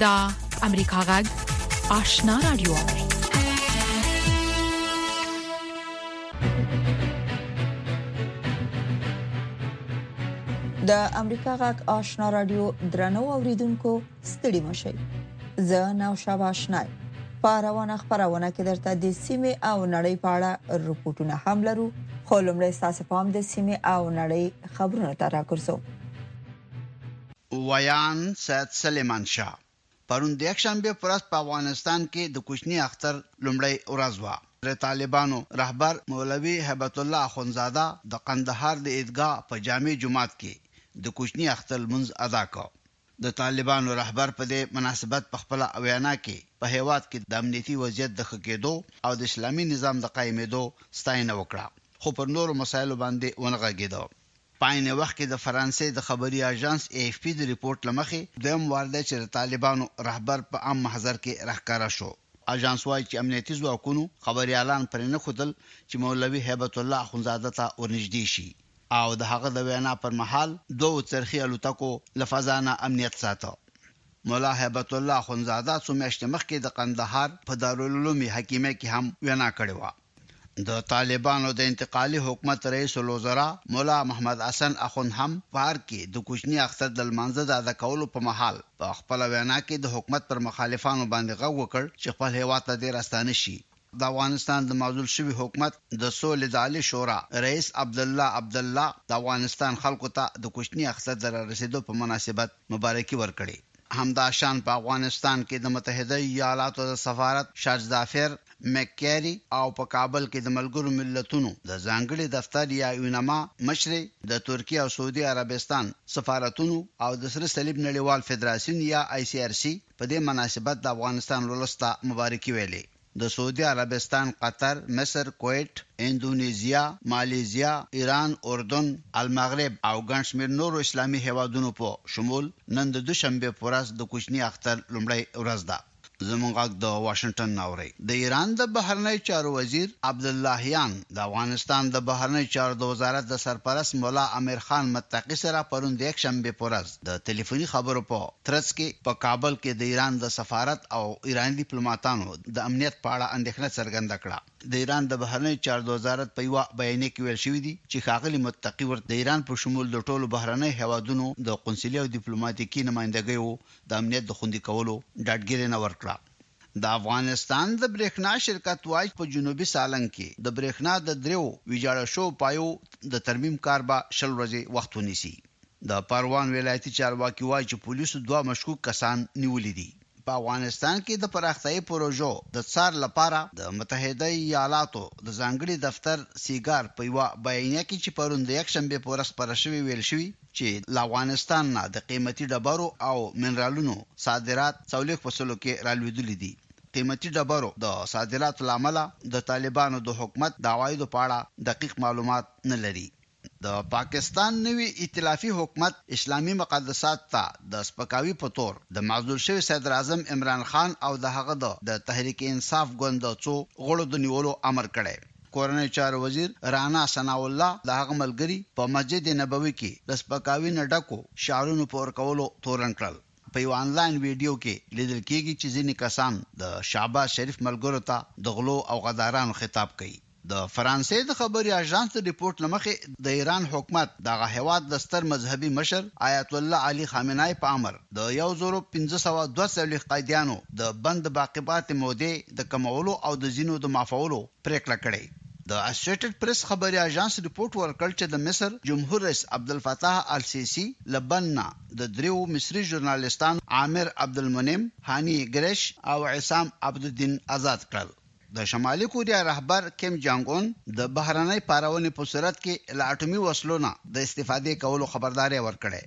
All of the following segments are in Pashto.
دا امریکا غږ آشنا رادیو د امریکا غږ آشنا رادیو درنو اوریدونکو ستړي مشي زه نو شابه آشنای په روانه خبرونه کې درته د سیمه او نړۍ په اړه رپورټونه هم لرو خو لمړی تاسو پام د سیمه او نړۍ خبرونه ته راکړسو ویان سید سلیمان شاه پرون د یکشنبه پر ورځ په افغانستان کې د کوچني اختر لومړی ورځ وه د طالبانو رهبر مولوي هیبت الله اخوندزاده د قندهار د عیدګاه په جامع جومات کې د کوچني اختر لمونځ ادا کړ د طالبانو رهبر په دې مناسبت په خپله وینا کې په هېواد کې د امنیتي وضعیت د ښه کېدو او د اسلامي نظام د قایمېدو ستاینه وکړه، خو پر نورو مسایلو باندې ونه غږېده. په عین وخت کې د فرانسې د خبري اژانس اې اېف پي د رپوټ له مخې دویم وار دی چې د طالبانو رهبر په عام محضر کې راښکاره شو. اژانس وايي چې امنیتي ځواکونو خبریالان پرېنښودل چې مولوي هیبت الله اخندزاده ته ورنږدې شي. او د هغه د وینا پر مهال دوو څرخي الوتکو له فضا نه امنیت ساته. ملا هیبت الله اخندزاده څو میاشتې مخکې د قندهار په دارالعلوم حکیمه کې هم وینا کړې وه. د طالبانو د انتقالي حکومت رئیس الوزرا ملا محمد حسن اخند هم په ارګ کې د کوچني اختر د لمانځه د ادا کولو په مهال په خپله وینا کې د حکومت پر مخالفانو باندې غږ وکړ چې خپل هېواد ته دې راستانه شي د افغانستان د معزول شوي حکومت د سولې د عالي شورا رئیس عبدالله عبدالله د افغانستان خلکو ته د کوچني اختر د رارسېدو په مناسبت مبارکي ورکړې. همداشان په افغانستان کې د متحده ایالاتو د سفارت شارژ دافیر مک کیري او په کابل کې د ملګرو ملتونو د ځانګړي دفتر یا یونما مشرې، د ترکیې او سعودي عربستان سفارتونو او د سره صلیب نړیوال فدراسیون یا آی سي ار سي، په دې مناسبت د افغانستان ولس ته مبارکي ویلې. د سعودي عربستان، قطر، مصر، کویټ، اندونیزیا، مالیزیا، ایران، اردن، المغرب او ګڼ شمېر نورو اسلامي هېوادونو په شمول نن د دوشنبې په ورځ د کوچني اختر لومړۍ ورځ ده. زموږ غږ د واشنګټن نه اورئ. د ایران د بهرنیو چارو وزیر عبداللهیان د افغانستان د بهرنیو چارو د وزارت د سرپرست ملا امیر خان متقي سره پرون د یکشنبې په ورځ د تلیفوني خبرو په ترڅ کې په کابل کې د ایران د سفارت او ایراني دیپلوماتانو د امنیت په اړه اندېښنه څرګنده کړه. د ایران د بهرنیو چاردوزارت په یوه بیانیه کې ویل شوي دي چې ښاغلي متقي ورته د ایران په شمول د ټولو بهرنیو هېوادونو د قونسلي او دیپلوماتیکي نمایندګیو د امنیت د خوندي کولو ډاډګیرنه ورکړه. د افغانستان د برېښنا شرکت وايي چې په جنوبي سالنګ کې د برېښنا د درېو ویجاړو شوو پایو د ترمیم کار به شل ورځې وخت ونیسي. د پروان ولایتي چارواکي وايي چې پولیسو دوه مشکوک کسان نیولي دي. په افغانستان کې د پراختیایي پروژو د څار لپاره د متحده ایالاتو د ځانګړي دفتر، سیګار، په یوه بیانیه کې چې پرون د یکشنبې په ورځ خپره شوې ویل شوي، چې له افغانستان نه د قیمتي ډبرو او منرالونو صادرات څلوېښت په سلو کې رالوېدلي دي. قیمتي ډبرو د صادراتو له امله د طالبانو د حکومت د عوایدو په اړه دقیق معلومات نه لري. د پاکستان نوي ایتلافي حکومت اسلامي مقدساتو ته د سپکاوي په تور د معزول شوي صدراعظم عمران خان او د هغه د د تحریک انصاف ګوند د څو غړو د نیولو امر کړی. کورنیو چارو وزیر رانا ثناالله د هغه ملګري په مسجد نبوي کې د سپکاوي نه ډکو شعارونو په ورکولو تورن کړل. په یوه انلاین ویډیو کې لیدل کېږي چې ځینې کسان د شهباز شریف ملګرو ته د غلو او غدارانو خطاب کوي. د فرانسې د خبري اژانس د رپوټ له مخې د ایران حکومت د هغه هېواد د ستر مذهبي مشر ایت الله علي خامنه په امر د یو زر او پنځه سوه دوه څلوېښت قیدیانو د بند د باقي پاتې مودې د کمولو او د ځینو د معافولو پرېکړه کړې. د اسوشیټېډ پرېس خبري اژانس رپوټ ورکړ چې د مصر جمهور رئیس عبدالفتاح السیسي له بند نه د دریو مصري ژورنالېستانو عامر عبدالمنعم، هاني ګرېش او عصام عبدالدین ازاد کړل. د شمالي کوریا رهبر کیم جانګ اون د بهرنۍ پارونې په صورت کې له اټومي وسلو نه د استفادې کولو خبرداری ورکړی.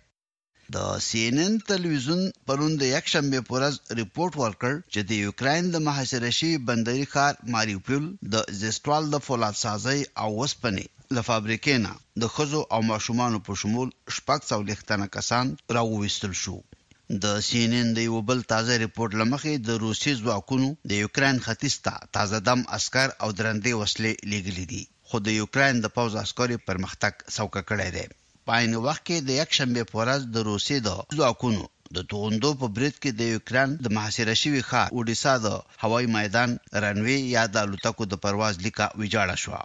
د سي ان ان تلویزیون پرون د یکشنبې په ورځ رپوټ ورکړ چې د یوکراین د محاصره شوي بندري ښار ماریوپیول د زیسټوال د فولاد سازۍ او وسپنې له فابریکې نه د ښځو او ماشومانو په شمول شپږ څولېښت تنه کسان را وویستل شو. د سي ان ان د یوه بل تازه رپوټ له مخې د روسیې ځواکونو د یوکراین ختیځ ته تازه دم عسکر او درندې وسلې لېږلي دي خو د یوکراین د پوځ عسکرو یې پرمختګ سوکه کړی دی. په عین وخت کې د یکشنبې په ورځ د روسیې د ځواکونو د توغندو په برید کې د یوکراین د محاصره شوي ښار اوډیسا د هوایي میدان رنوې یا د الوتکو د پرواز لیکه ویجاړه شوه.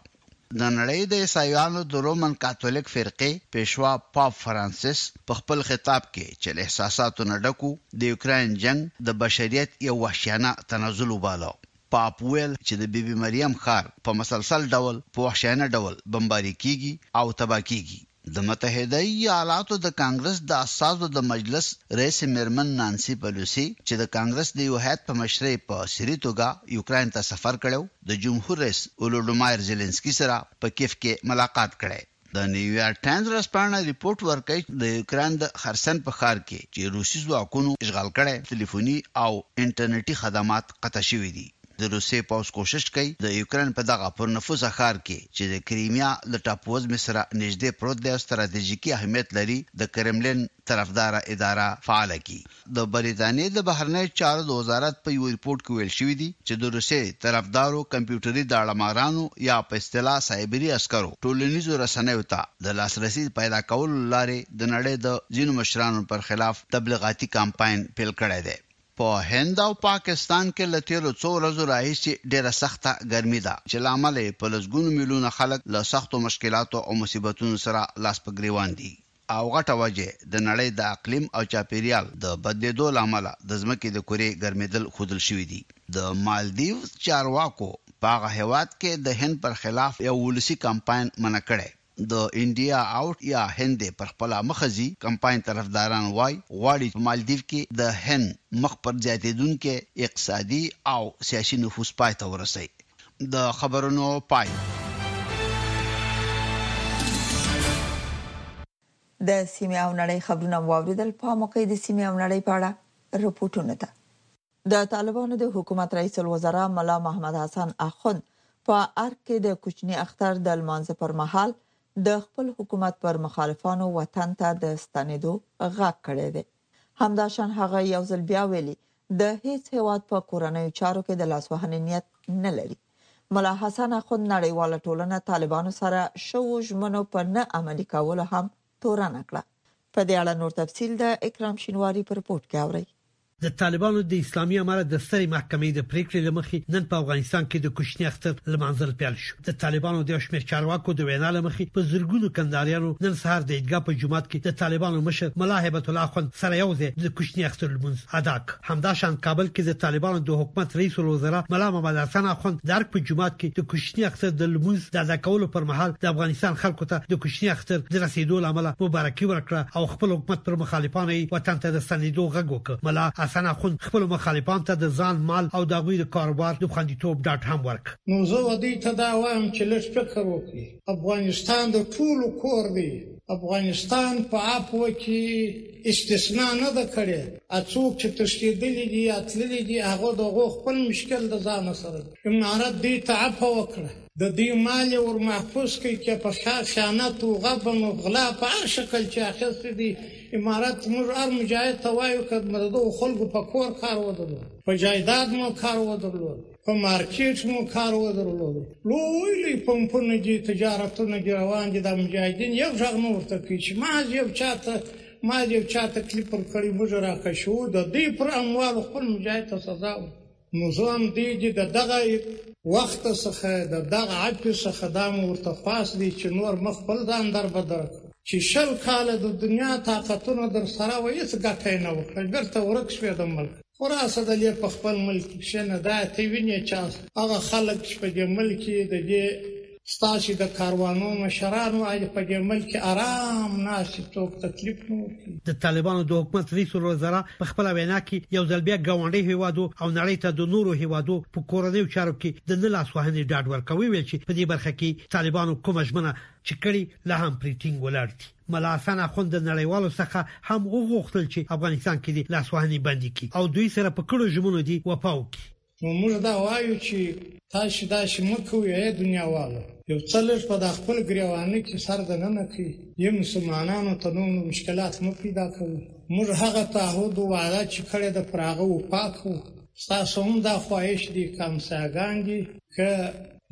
د نړۍ د عیسایانو د رومن کاتولیک فرقې پیشوا پاپ فرانسیس په خپل خطاب کې چې له احساساتو نه ډک و، د یوکراین جنګ د بشریت یو وحشیانه تنازل وباله. پاپ وویل چې د بي بي مریم ښار په مسلسل ډول په وحشیانه ډول بمباري کیږي او تباه کیږي. د متحده ایالاتو د کانګرس د استازو د مجلس رئیسې میرمن نانسي پلوسي چې د کانګرس د یو هیئت په مشرۍ په سري توګه یوکراین ته سفر کړی و، د جمهور رئیس ولوډومایر زیلینسکي سره په کیف کې ملاقات کړی. د نیویارک ټایمز ورځپاڼه رپورټ ورکوي چې د یوکراین د خرسن په ښار کې چې روسي ځواکونو اشغال کړی، تلیفوني او انټرنټي خدمات قطع شوي دي. د روسیې پوځ کوشش کوي د یوکراین په دغه پرنفوسه ښار کې چې د کریمیا له ټاپووزمې سره نژدې پروت دی او ستراتیژیکي اهمیت لري، د کرملین طرفداره اداره فعاله کړي. د برېتانیې د بهرنیو چارو د وزارت په یوه رپوټ کې ویل شوي دي چې د روسیې طرفدارو کمپیوټري داړه مارانو یا په اصطلاح سایبري عسکرو ټولنیزو رسنیو ته د لاسرسي د پیدا کولو له لارې د نړۍ د ځینو مشرانو پر خلاف تبلیغاتي کمپاین پیل کړی دی. په هند او پاکستان کې له تېرو څو ورځو راهیسې ډېره سخته ګرمي ده چې له امله یې په لسګونو میلیونه خلک له سختو مشکلاتو او مصیبتونو سره لاس په ګرېوان دي. او غټه وجه یې د نړۍ د اقلیم او چاپېریال د بدلېدو له امله د ځمکې د کرې ګرمېدل ښودل شوي دي. د مالدیوز چارواکو په هغه هېواد کې د هند پر خلاف یو ولسي کمپاین منع کړی. د انډیا آوټ یا هند دې پر خپله مخه ځي کمپاین طرفداران وايي، غواړي په مالدیو کې د هند مخ پر زیاتېدونکی اقتصادي او سیاسي نفوذ پای ته ورسوي. د خبرونو پای. د سیمې او نړۍ خبرونه مو واوریدل، پام وکړئ د سیمې او نړۍ په اړه رپوټونو ته. د طالبانو د حکومت رئیس الوزرا ملا محمد حسن اخوند په ارګ کې د کوچني اختر د لمانځه پر مهال د خپل حکومت پر مخالفانو وطن ته د ستنیدو غږ کړی دی. همداشان هغه یو ځل بیا ویلي، د هېڅ هېواد په کورنیو چارو کې د لاسوهنې نیت نه لري. ملا حسن اخوند نړیواله ټولنه طالبانو سره شوو ژمنو په نه عملي کولو هم تورنه کړه. په دې اړه نور تفصیل د اکرام شینواري په رپوټ کې اورئ. د طالبانو د اسلامي امارت د سترې محکمې د پرېکړې له مخې نن په افغانستان کې د کوچني اختر لمانځل پیل شو. د طالبانو د یو شمېر چارواکو د وینا لمخې په زرګونو کندهاریانو نن سهار د عیدګاه په جمعات کې د طالبانو مشر ملا هیبت الله اخوند سره یو ځای د کوچني اختر لمونځ ادا کړ همدا شان کابل کې د طالبانو د حکومت رئیس الوزرا ملا محمد حسن اخوند د ارګ په جمعات کې د کوچني اختر د لمونځ د ادا کولو پر مهال د افغانستان خلکو ته د کوچني اختر د رسیدو لامل مبارکي ورکړه او خپل حکومت پر مخالفانو یې وطن ته د ستنیدو غږ وکړ ملا حسن اخوند خپل مخالفان ته د ځان مال او د غوی د کاروبار د خوندیتوب ډاډ هم ورکړ نو زه و دوی ته دا وایم چې لږ فکر وکړي افغانستان د ټولو کور دی افغانستان په عفو کې استثنا نه ده کړې اڅوک چې تښتېدلي دي یا تللي دي هغه د غو خپل مشکل د ځان سره امارت دوی ته عفو وکړه د دوی مال یې ور محفوظ کړي چې په شا خیانت او غبن او غلا په هر شکل چې اخیستې دي امارت موږ هر مجاهد ته وایو که د خلکو په کور کار ودرلود په جایداد مو کار ودرلود په مارکیټ مو کار ودرلود لوی لوی پمپونه دي تجارتونه دي روان دي دا مجاهدین یو غږ نه ورته کوي چې ماز یو چاته ماز یو چاته کلیپ پر کړی موږ راکشو د دې پر اموال خپل مجاهد ته سزا و نو زه هم دې دي د دغه وخت څخه د دغه عپ څخه دا مو ورته خواست دی چې نور مخ خپل ځان در بدر چې شل کاله د دنیا طاقتونه در سره و هیڅ ګټه نه وکړه بیرته ورک شوې د ملک خورا څه ددې په خپل ملک کې شته نه دا ته وینې چا هغه خلک چې په دې ملک کې د دې ستا چې د کاروانو مشرانو اې په دې ملک کې آرام ناست څوک تکلیف نه ورکړي د طالبانو د حکومت رئیس الوزرا په خپل وینا کې یو ځل بیا ګاونډي هیوادو او نړۍ ته د نورو هیوادو په کورنیو چارو کې د نه لاس وهنې ډاډ ورکوي ویل چې په دې برخه کې طالبانو کومه ژمنه چې کړي لا هم پرې ټینګ ولاړ دي ملا حسن اخوند د نړیوالو څخه هم وغوښتل چې افغانستان کې دې لاسوهنې بندې کړي او دوی سره په کړو ژمنو دې وفا وکړي. نو موږ دا وایو چې تاسې داسې مه کوئ ای دنیاوالو، یو څه لږ په دا خپل ګریوانه کې سر دننه کړئ، یې مسلمانانو ته نور مشکلات مه پیدا کوئ، موږ هغه تعهد و وعده چې کړې ده پر هغه وفا کوو، ستاسو هم دا خواهش دی که همسایه ګان دي که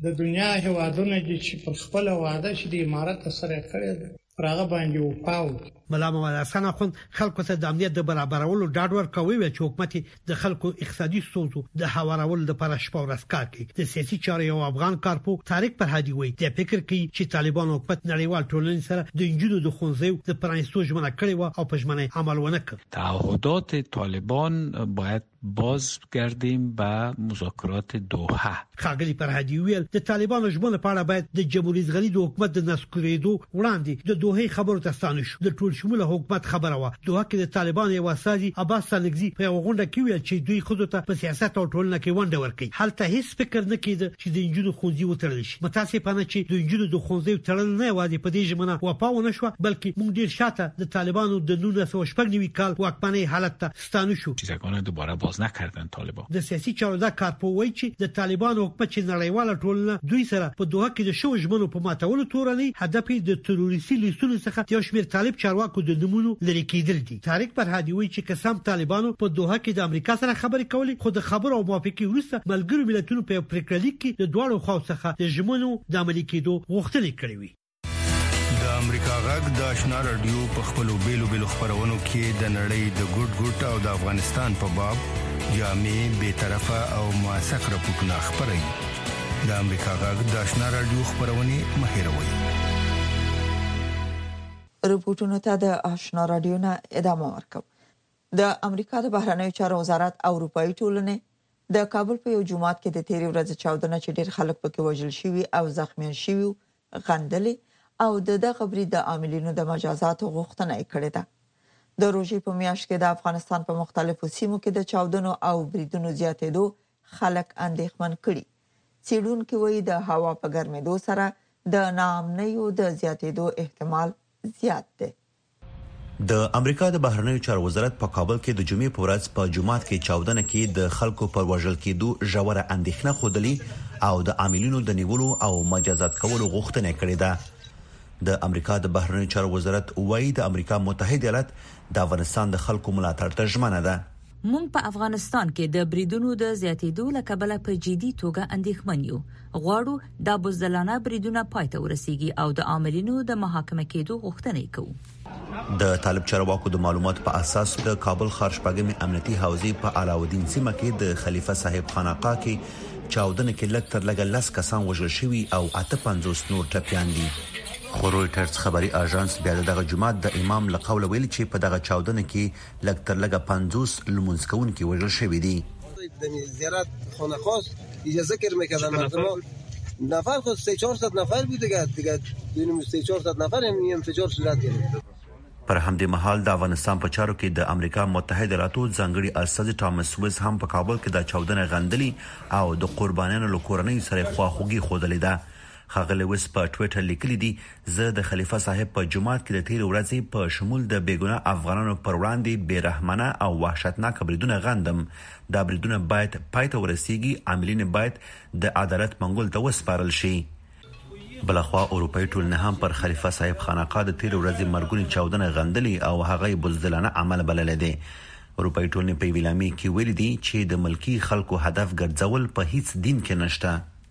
د دنیا هیوادونه دي چې پر خپل وعده چې د امارت سره کړی ده پر هغه باندې وفا وکړي ملا محمد حسن اخوند خلکو ته د امنیت د برابرولو ډاډ ورکوي وی چې حکومت د خلکو اقتصادي ستونزو د هوارولو لپاره شپه ورځ کار کوي د سیاسي چارو یو افغان کارپو طارق فرهادي وایي د فکر کوي چې طالبان حکومت نړیوال ټولنې سره د انجونو د خونځیو د پرانیستو ژمنه کړې و او په ژمنه عمل ونه کړ تعهدات طالبان باید باز ګردیم به مذاکرات دوحه. ښاغلي فرهادي وویل، د طالبانو ژمنو په اړه باید د جمهوررئیس غني د حکومت د نسکورېدو وړاندې د دوحې خبرو ته ستانه شو، د ټولشموله حکومت خبره وه. دوحه کې د طالبانو یو استازي عباس ستانکزي په یوه غونډه کې وویل چې دوی ښځو ته په سیاست او ټولنه کې ونډه ورکوي، هلته هېڅ فکر نه کېده چې د نجونو ښوونځي وتړل شي. متاسفانه چې د نجونو د ښوونځیو تړل نه یوازې په دې ژمنه وفا ونه شوه، بلکې موږ ډېر شاته د طالبانو د نولس سوه شپږ نوي کال واکمنۍ حالت ته ستانه شو. چیزگان دوباره باز نکردند طالبان. د سیاسي چارو دا کارپوه وایي چې د طالبانو حکومت چې نړیواله ټولنه دوی سره په دوحه کې د شوو ژمنو په ماتولو تورنوي، هدف یې د تروریستي لیستونو څخه یو شمېر طالب چارواکو د نومونو لرې کېدل دي. طارق فرهادي وایي چې که څه هم طالبانو په دوحه کې د امریکا سره خبرې کولې، خو د خبرو او موافقې وروسته ملګرو ملتونو په یو پرېکړهلیک کې د دواړو خواو څخه د ژمنو د عملي کېدو غوښتنې کړې وې. امریکا غږ د آشنا رادیو په خپلو بیلو بیلو خبرونو کې د نړۍ د ګډ ګډ او د افغانستان په باب جامع به طرفه او موثق راپورټونه خبري د امریکا غږ د آشنا رادیو خبرونه مهیروي رپورټونو ته د آشنا رادیو نه ادامه ورکوم د امریکا د بهرنیو چارو وزارت او اروپایي ټولنې د کابل په یو جومات کې د تیرې ورځې چاودنه چې ډیر خلک پکې وژل شوي او زخمیان شوي غندلې او د دغه برید د عاملینو د مجازاتو غوښتنه یې کړې ده. د روژې په میاشت کې د افغانستان په مختلفو سیمو کې د چاودنو او بریدونو زیاتېدو خلک اندېښمن کړي. څېړونکي وایي د هوا په ګرمېدو سره د ناامنیو د زیاتېدو احتمال زیات دی. د امریکا د بهرنیو چارو وزارت په کابل کې د جمعې په ورځ په جومات کې چاودنه کې د خلکو پر وژل کېدو ژوره اندېښنه ښودلې او د عاملینو د نیولو او مجازات کولو غوښتنه کړې ده. د امریکا د بهرنیو چارو وزارت وایي د امریکا متحد ایالات د افغانستان د خلکو ملاتړ ته ژمنه ده. مونږ په افغانستان کې د بریدونو د زیاتېدو له کبله په جدي توګه اندېښمن یو غواړو دا بزدلانه بریدونه پای ته ورسیږي او د عاملینو د محاکمه کېدو غوښتنه کوو د طالب چارواکو د معلوماتو په اساس د کابل ښار شپږمې امنیتي حوزې په علاوالدین سیمه کې د خلیفہ صاحب خانقاه کې چاودنه کې لږ تر لږه لس کسان وژل شوي او اته پنځوس نور ټپيان دي خو رويټرز خبري اژانس بیا دغه جمعه د امام له قوله ویل چې په دغه چاودنه کې لږ تر لږه پنځوس لمونځ کوونکي وژل شوي دي. زیارت خانه خاص اینجا ذکر میکردن مردم نفر خود سه چهار صد نفر بود دیگه دیگه دونیم سه چهار صد نفر هم یه انفجار صورت گرفت پر همدې مهال د افغانستان په چارو کې د امریکا متحد ایالاتو ځانګړي استازي ټامس ویز هم په کابل کې دا چاودنه غندلې او د قربانیانو له کورنیو سره یې خواخوږي ښودلې ده. ښاغلي ویس په ټویټر لیکلي دي، زه د خلیفه صاحب په جومات کې د تېرې ورځې په شمول د بې ګناه افغانانو پر وړاندې بې رحمانه او وحشتناک بریدونه غندم، دا بریدونه باید پای ته ورسېږي، عاملین یې باید د عدالت منګول ته وسپارل شي. بلخوا اروپايي ټولنې هم پر خلیفه صاحب خانقاه د تېرې ورځې مرګونې چاودنه غندلې او هغه یې بزدلانه عمل بللی دی. اروپايي ټولنې په یوې اعلامیې کې ویلي دي چې د ملکي خلکو هدف ګرځول په هیڅ دین کې نشته.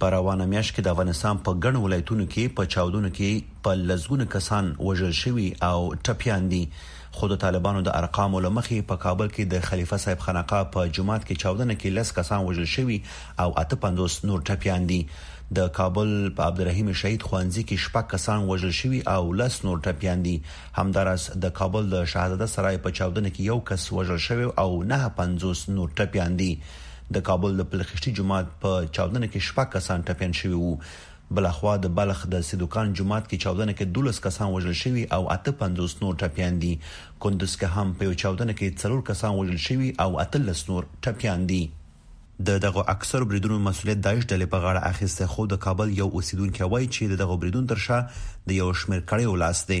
په روانه میاشت کې د افغانستان په ګڼو ولایتونو کې په چاودنو کې په لسګونه کسان وژل شوي او ټپیان دي، خو د طالبانو د ارقامو له مخې په کابل کې د خلیفه صاحب خانقاه په جومات کې چاودنه کې لس کسان وژل شوي او اته پنځوس نور ټپیان دي. د کابل په عبدالرحیم شهید ښوونځي کې شپږ کسان وژل شوي او لس نور ټپیان دي. همداراز د کابل د شهزاده سرای په چاودنه کې یو کس وژل شوی او نهه پنځوس نور ټپیان دي. د کابل د پلخشتي جومات په چاودنه کې شپږ کسان ټپيان شوي وو بلخوا د بلخ د سیدوکان جومات کې چاودنه کې 12 کسان وژل شوي او 58 نور ټپيان دي کندوز کې هم په یو چاودنه کې څلور کسان وژل شوي او 13 نور ټپيان دي د دغه اکثرو بریدونو مسولیت داعش ډلې په غاړه اخیسته خو د کابل یو اوسیدونکي وایي چې د دغه بریدون تر شا د یو شمیر کړیو لاس دی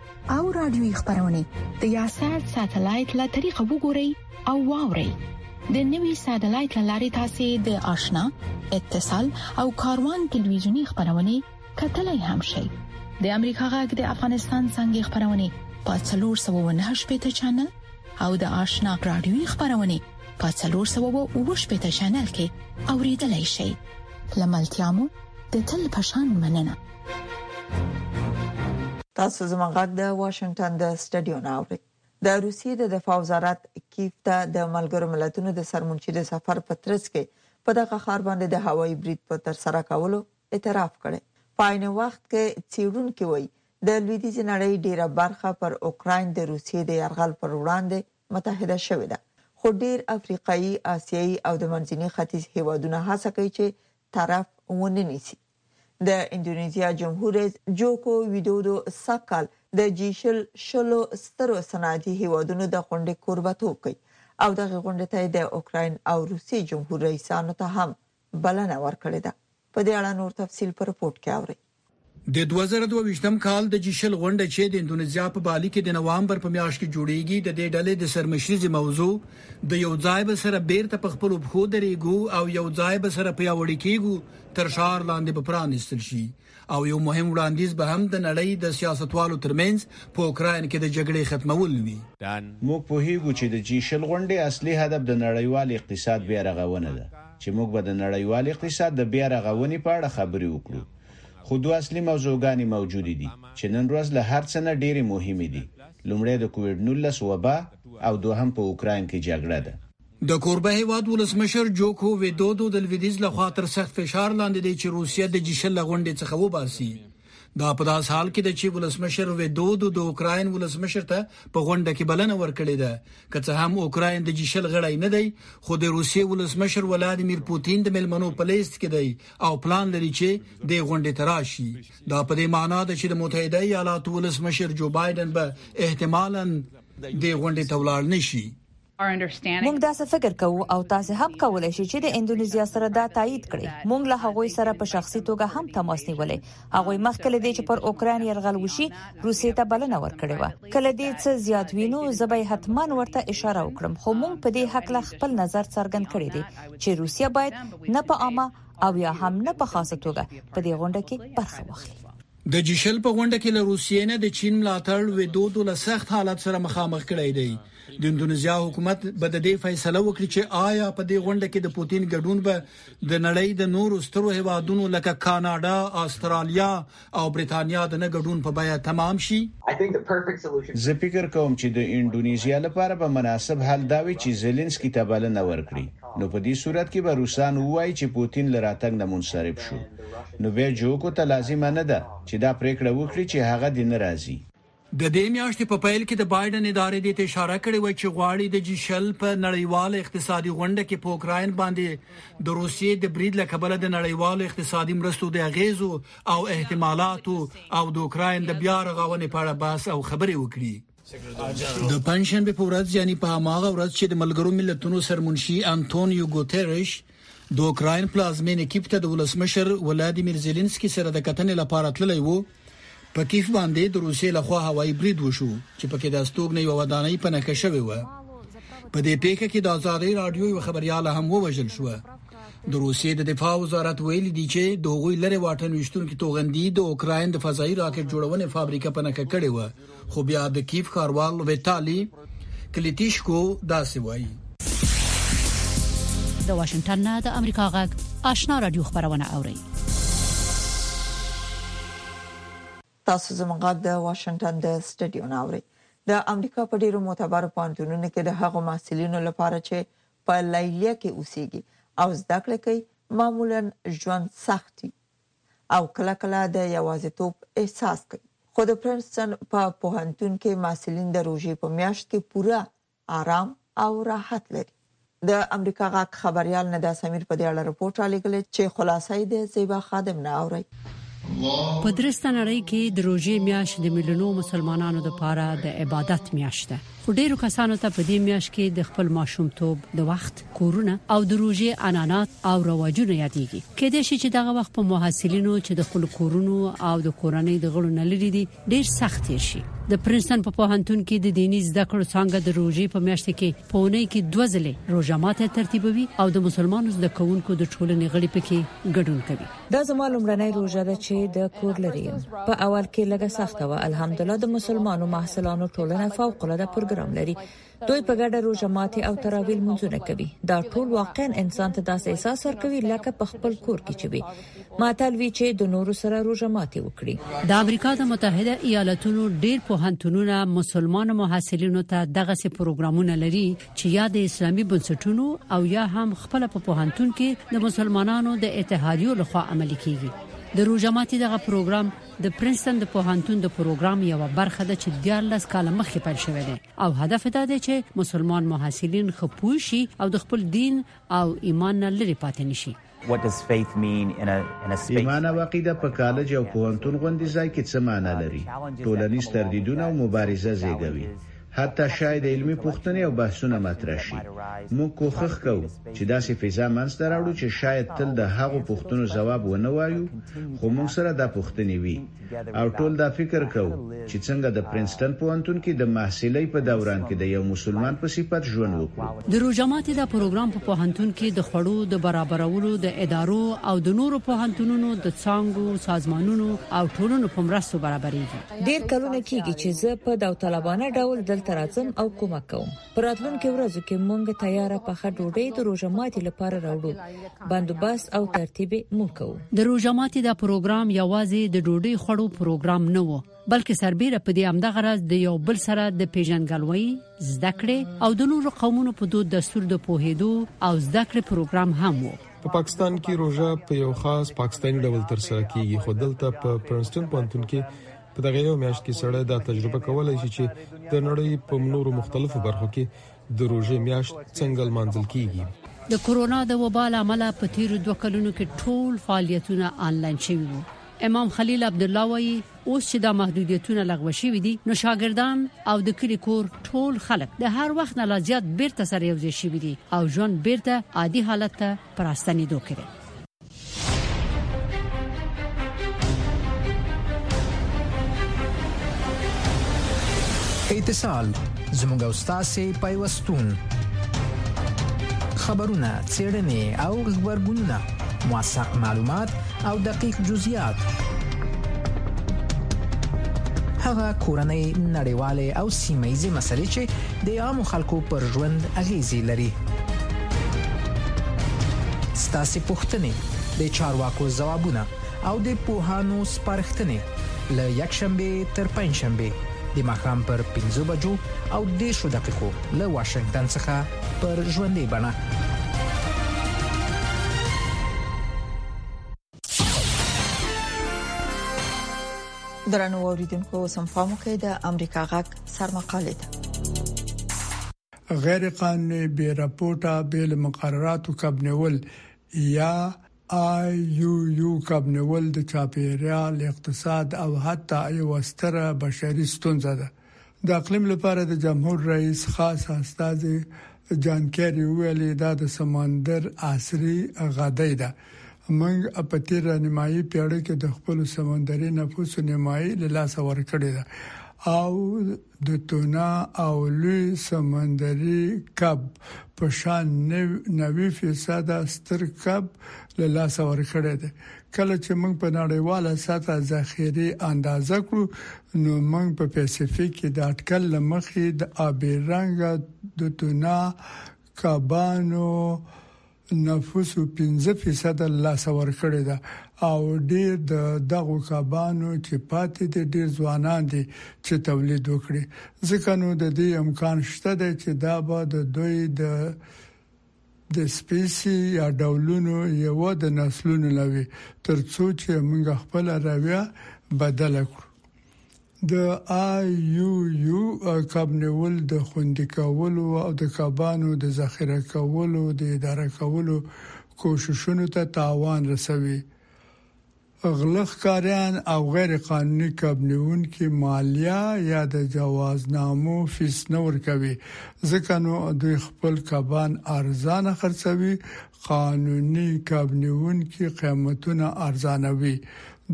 او رادیوي خبرونه د یاسات ساتلایت له طریقو وګورئ او واورئ د نوي ساتلایت لارې تاسو د آشنا اتصال او کاروان ټلویزیونی خبرونه کتلای هم شئ د امریکا غږ د افغانستان څنګه خبرونه په 309 پټ چنل او د آشنا رادیوي خبرونه په 309 پټ چنل کې اوریدلای شئ لملتيامو د تل پشان مننه تاسو زموږ غږ د واشنگټن د سټډیو نه اورئ د روسیې د دفاع وزارت کیف ته د ملګرو ملتونو د سرمنشي د سفر په ترڅ کې په دغه ښار باندې د هوایي برید په تر سره کولو اعتراف کړي په عین وخت کې چیرونکو وایي د لویدیځ نړۍ ډیره برخه پر اوکراین د روسیې د يرغل پر وړاندې متحده شوې ده خو ډیر افریقایي آسیایي او د منځني ختیځ هیوادونه هڅه کوي چې طرف ونه نیسي د اندونیزیا جمهور رئیس جوکو ویدودو سږ کال د جي شل شلو سترو صنعتي هېوادونو د غونډې کوربه توب کوي او دغې غونډې ته یې د اوکراین او روسیې جمهور رئیسانو ته هم بلنه ورکړې ده. په دې اړه نور تفصیل په رپوټ کې اورئ. د دوه زره دوه ویشت کال د جي شل غونډه چې د اندونیزیا په بالي کې د نوامبر په میاشت کې جوړېږي، د دې ډلې د سرمشریزې موضوع د یو ځای به سره بېرته په خپلو پښو درېږو او یو ځای به سره پیاوړي کېږو تر شعار لاندې به پرانیستل شي او یو مهم وړاندیز به هم د نړۍ د سیاستوالو ترمنځ په اوکراین کې د جګړې ختمول وي. موږ پوهیږو چې د جي شل غونډې اصلي هدف د نړیوال اقتصاد بیا رغونه ده، چې موږ به د نړیوال اقتصاد د بیا رغونې په اړه خبرې وکړو. خو دوه اصلي موضوعګانې موجودې دي، چې نن ورځ له هر څه نه ډېرې مهمې دي، لومړی د کوویډ نولس وبا او دوهم په اوکراین کې جګړه ده. د کوربه هېواد ولسمشر جوکو ویدودو د لویدیځ له خوا تر سخت فشار لاندې دی چې روسیه د جي شل له غونډې څخه وباسي. دا په داسې حال کې ده چې ولسمشر ویدودو د اوکراین ولسمشر ته په غونډه کې بلنه ورکړې ده. که څه هم اوکراین د جي شل غړی نه دی، خو د روسیې ولسمشر ولادیمیر پوتین د مېلمنو په لیست کې دی او پلان لري چې دې غونډې ته راشي. دا په دې مانا ده چې د متحده ایالاتو ولسمشر جو بایډن به احتمالاً دې غونډې ته ولاړ نه شي. موږ داسې فکر کوو او تاسې هم کولای شئ چې د اندونیزیا سره دا تایید کړئ. موږ له هغوی سره په شخصي توګه هم تماس نیولی. هغوی مخکې له دې چې پر اوکراین یرغل وشي، روسیې ته بلنه ورکړې وه. که له دې څه زیات وي، نو زه به یې حتماً ورته اشاره وکړم. خو موږ په دې هکله خپل نظر څرګند کړی دی چې روسیه باید نه په عامه او یا هم نه په خاصه توګه په دې غونډه کې برخه واخلي. د جي شل په غونډه کې له روسیې نه د چین ملاتړ ودودو له سخت حالت سره مخامخ کړی دی. د اندونیزیا حکومت به د دې فیصله وکړي چې آیا په دې غونډه کې د پوتین ګډون به د نړۍ د نورو سترو هیوادونو لکه کاناډا، استرالیا او بریتانیا د نه ګډون په بیه تمام شي. زه فکر کوم چې د اندونیزیا لپاره به مناسب حل دا وي چې زیلینسکي ته بلنه ورکړي، نو په دې صورت کې به روسان ووايي چې پوتین له راتګ نه منصرف شو. نو بیا جوکو ته لازمه نه ده چې دا پرېکړه وکړي چې هغه دې نه راځي. د دې میاشتې په پیل کې د بایډن ادارې دې ته اشاره کړې وه چې غواړي د جي شل په نړیواله اقتصادي غونډه کې په اوکراین باندې د روسیې د برید له کبله د نړیوالو اقتصادي مرستو د اغیزو او احتمالاتو او د اوکراین د بیا رغاونې په اړه بحث او خبرې وکړي. د پنځشنبه په ورځ یعنی په هغه ورځ چې د ملګرو ملتونو سرمنشي انټونیو ګوتریش د اوکراین پلازمینه کیف ته د ولسمشر ولادیمیر زيلنسکي سره د کتنې لپاره تللی وو په کیف باندې د روسیې لخوا هوایي برید وشو چې پکې د استوګنې یو ودانۍ په نخښه شوې و په دې پیښه کې د ازادي رادیو یو خبريال هم ووژل شو د روسیې د دفاع وزارت ویلي دی چې د هغوی لره واټن وشتونکو توغندي د اوکرين د فضایي راکټ جوړونې فابریکه په نخښه کړې و خو بیا د کیف ښاروال ویتالی کلیتیشکو داسې وایي. د واشنگټن نه د امریکا غږ آشنا رادیو خبرونه اوري تاسو زموږ د واشنگټن د سټډیو نه اوري د امریکا په ډیرو معتبرو پوهنتونونو کې د هغو محصلینو لپاره چې په لیلیه کې اوسېږي او زده کړې کوي معمولا ژوند سخت وي او کله کله د یوازیتوب احساس کوي. خو د پرنسټن په پوهنتون کې محصلین د روژې په میاشت کې پوره آرام او راحت لري. د امریکا غږ خبریال ندا سمیر په دې اړه رپورټ رالیږلی چې خلاصه یې د زیبا خادم نه اورئ. په درسته نړۍ کې د روژې میاشت د میلیونو مسلمانانو لپاره د عبادت میاشت ده. خو ډېرو کسانو ته په دې میاشت کې د خپل ماشومتوب د وخت، کورونه او د روژې عنعنات او رواجونه یادېږي. کېدای شي چې دغه وخت په محصلینو چې د خپلو کورونو او د کورنۍ د غړو نه لرې دي، ډېر سخت تېر شي. د پرنسټن په پوهنتون کې د دیني زده کړو څانګه د روژې په میاشت کې په اونۍ کې دوه ځلې روژه ماتی ترتیبوي او د مسلمانو زده کوونکو د ټولنې غړي پکې ګډون کوي. دا زما لومړنۍ روژه ده چې د کور لرې یم په اول کې لږه سخته و الحمدلله د مسلمانو محصلانو ټولنه فوق العاده پروګرام لري دوی په ګډه روژه ماتي او تراویل منځونه کوي دا ټول واقعا انسان ته داسې احساس ورکوي لکه په خپل کور کې چې وي ماتل وی چې د نورو سره روژه ماتي وکړي د امریکا د متحده ایالاتونو ډیر پوهنتونونه مسلمانو محصلینو ته دغه سي پروګرامونه لري چې یا د اسلامي بنسټونو او یا هم خپل په پوهنتون کې د مسلمانانو د اتحادیو لخوا عملي کیږي د روزه ماتي دغه پروګرام د پرنسټن د پوهنتون د پروګرام یو برخه ده چې 14 کال مخکې پیل شوې ده او هدف دا دی چې مسلمان محصلین خپوي شي او د خپل دین او ایمان نه لري پاتې نشي ایمان او عقیده په کالج او پوهنتون غوندې ځای کې څه معنی لري؟ ټولنیز تردیدونه او مبارزه زیږوي. حتی شاید علمي پوښتنې او بحثونه مطرح شي. موږ کوښښ کوو چې داسې فضا منځ ته راوړو چې شاید تل د هغو پوښتنو ځواب ونه وایو خو موږ سره دا پوښتنې وي. او ټول دا فکر کوو چې څنګه د پرنسټن پوهنتون کې د محصلۍ په دوران کې د یو مسلمان په صفت ژوند وکړو. د روژه ماتي دا پروګرام په پوهنتون کې د خوړو د برابرولو د ادارو او د نورو پوهنتونونو د څانګو، سازمانونو او ټولنو په مرستو برابرېږي. ډېر کلونه کېږي چې زه په داوطلبانه ډول دلته راځم او کمک کوم. په راتلونکو ورځو کې مونږ تیاره پخه ډوډۍ د روژه ماتي لپاره راوړو بندوبست او ترتیب یې مونږ کوو د روژه ماتي دا پروګرام یوازې د ډوډۍ خوړو پروګرام نه و بلکې سربېره په دې همدغه راز د یو بل سره د پیژندګلوۍ زده کړې او د نورو قومونو په دود دستور د پوهېدو او زده کړې پروګرام هم و په پاکستان کې روژه په یو خاص پاکستاني ډول تر سره کیږي خو دلته په پرنسټن پوهنتون کې په دغه یو میاشت کې سړی دا تجربه کولای شي چې د نړۍ په نورو مختلفو برخو کې د روژې میاشت څنګه لمانځل کیږي د کورونا د وبا لامل په تیر دوه کلونو کې ټول فعالیتونه آنلاین شوي وو امام خلیل عبد الله وایي اوس چې دا محدودیتونه لغوه شوي دي نو شاګردان او د کلی کور ټول خلک د هر وخت نه لا زیات بیرته سره یو ځای شوي دي او ژوند بیرته عادي حالت ته پراستنې دوه کړي اتصال زموږ او تاسو پیوستون خبرونه چیرنې او خبرګونونه موثق معلومات او دقیق جزئیات هغه کورنۍ نړیواله او سیمه ییزه مسلې چې د عامو خلکو پر ژوند اغیزې لري ستاسو پوښتنې د چارواکو ځوابونه او د پوهانو سپارښتنې له یک شنبه تر پنځ شنبه د مخام پر 15 بجو او 10 دقیقو له واشنگټن څخه پر ژوندې بڼه درنو اوریدونکو سم فهم کې د امریکا غږ سرمقاله ده غیر قانوني بې راپورټه بې مقرراتو کبنول یا آی یو یو کبنول د چاپیریال اقتصاد او حتی یو ستره بشري ستونزه ده د اقلیم لپاره د جمهور رئیس خاص استاذي جان کیری ویل دا د سمندر عصري غدۍ ده موږ په تیر نیمایي پیړۍ کې د خپل سمندري نفوس نیمایي له لاسه ورکړې ده او د تونا او لوی سمندري کب په شان 90% ستر کب له لاسه ورکړې ده کله چې موږ په نړیواله سطح ذخیرې اندازه کړو نو موږ په پاسفیک کې د اټکل لمخې د آبي رنګ د تونا کبانو نفوس 15% لاس ور کړی دا او ډیر د دغه کبانو چې پاتې دي ډیر ځوانان دي چې تولید وکړي ځکه نو د دې امکان شته چې دا به د دوی د د سپيسي يا ډولونو يوه د نسلونو نه وي تر څو چې موږ خپل رويه بدله کړو. د IUU کب نيول د خوندي کولو او د کبانو د ذخيره کولو د اداره کولو کوششونو ته تاوان رسوي غله ښکاریان او غیر قانوني کب نیونکي مالیه یا د جواز نامو فیس نه ورکوي ځکه نو دوی خپل کبان ارزانه خرڅوي قانوني کب نیونکي قیمتونه ارزانه وي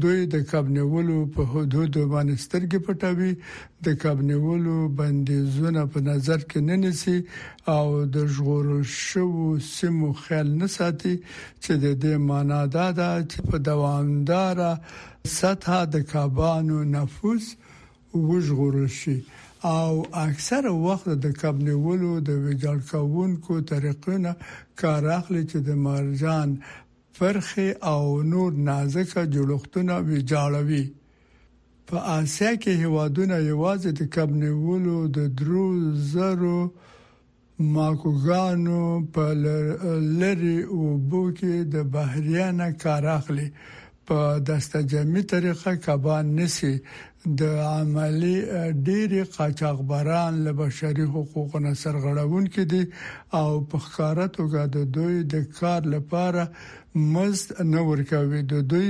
دوی د کب نیولو په حدودو باندې سترګې پټوي د کب نیولو بندیزونه په نظر کې نه نیسي او د ژغورل شوو سیمو خیال نه ساتي چې د دې مانا دا ده چې په دوامدار سطح د کبانو نفوس وژغورل شي او اکثره وخت د کب نیولو د ویجاړ کوونکو طریقو نه کار اخلي چې د مرجان پرخې او نور نازک جوړښتونه ویجاړوي. په اسیا کې هېوادونه یوازې د کب نیولو د درو زرو ماکوګانو په لرې اوبو کې د بحریه نه کار اخلي، په دستهجمعي طریقه کبان نیسي، د عملي ډېری قاچاقبران له بشري حقوقو نه سرغړونکي دي او په ښکاره توګه د دوی د کار لپاره مزد نه ورکوي، د دوی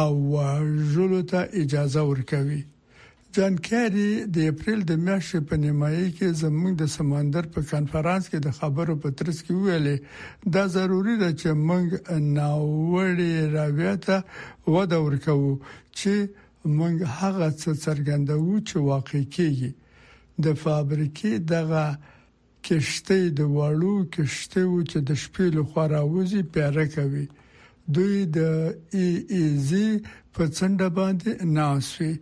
او وژلو ته اجازه ورکوي. جان کیري د اپریل د میاشتې په نیمایي کې زموږ د سمندر په کنفرانس کې د خبرو په ترڅ کې وویل، دا ضروري ده چې موږ ناوړې رویې ته وده ورکوو چې موږ هغه څه څرګندوو چې واقع کیږي. د فابریکې دغه کښتۍ د وړو کښتیو چې د شپې له خوا راوځي پیاره کوي. دوی د ای ای زي په څنډه باندې ناست وي.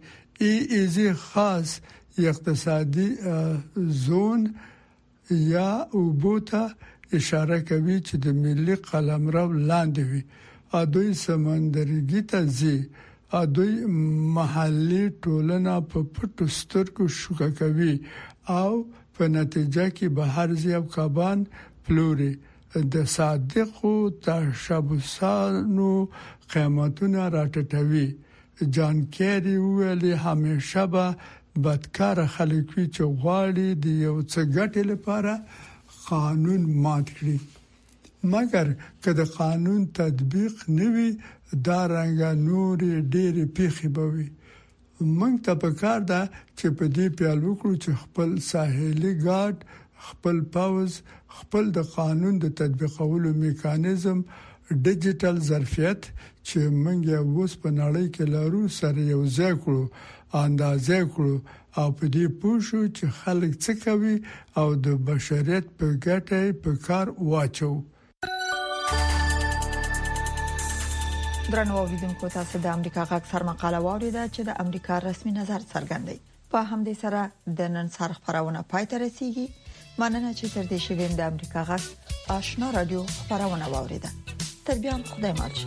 ای ای زي خاص اقتصادي زون یا اوبو ته اشاره کوي چې د ملي قلمرو لاندې وي او دوی سمندرګي ته ځي او دوی محلي ټولنه په پټو سترګو شوکه کوي او په نتیجه کې به هر زیو کبان پلوري د صادقو تشبثانو قیمتونه راټټوي جان کیری وویل همیشه به بدکاره خلک وي چې غواړي د یو څه ګټې لپاره قانون مات کړي مګر که د قانون تطبیق نه وي دا رنګه نورې ډېرې پیښې به وي موږ ته په کار ده چې په دې پیل وکړو چې خپل ساحلي ګارډ، خپل پوځ، خپل د قانون د تطبیقولو میکانیزم، ډیجیټل ظرفیت چې موږ یې اوس په نړۍ کې لرو سره یو ځای کړو، اندازه کړو او په دې پوه شو چې خلک څه کوي او د بشریت په ګټه یې په کار واچوو. درنو اوریدونکو تاسو د امریکا غږ سر مقاله واوریده چې د امریکا رسمي نظر څرګندوي په همدې سره د نن سر خبرونه پای ته رسیدي مننه چې تر دې شوي د امریکا غږ آشنا رادیو خبرونه واوریده تر بیا خدای مال شي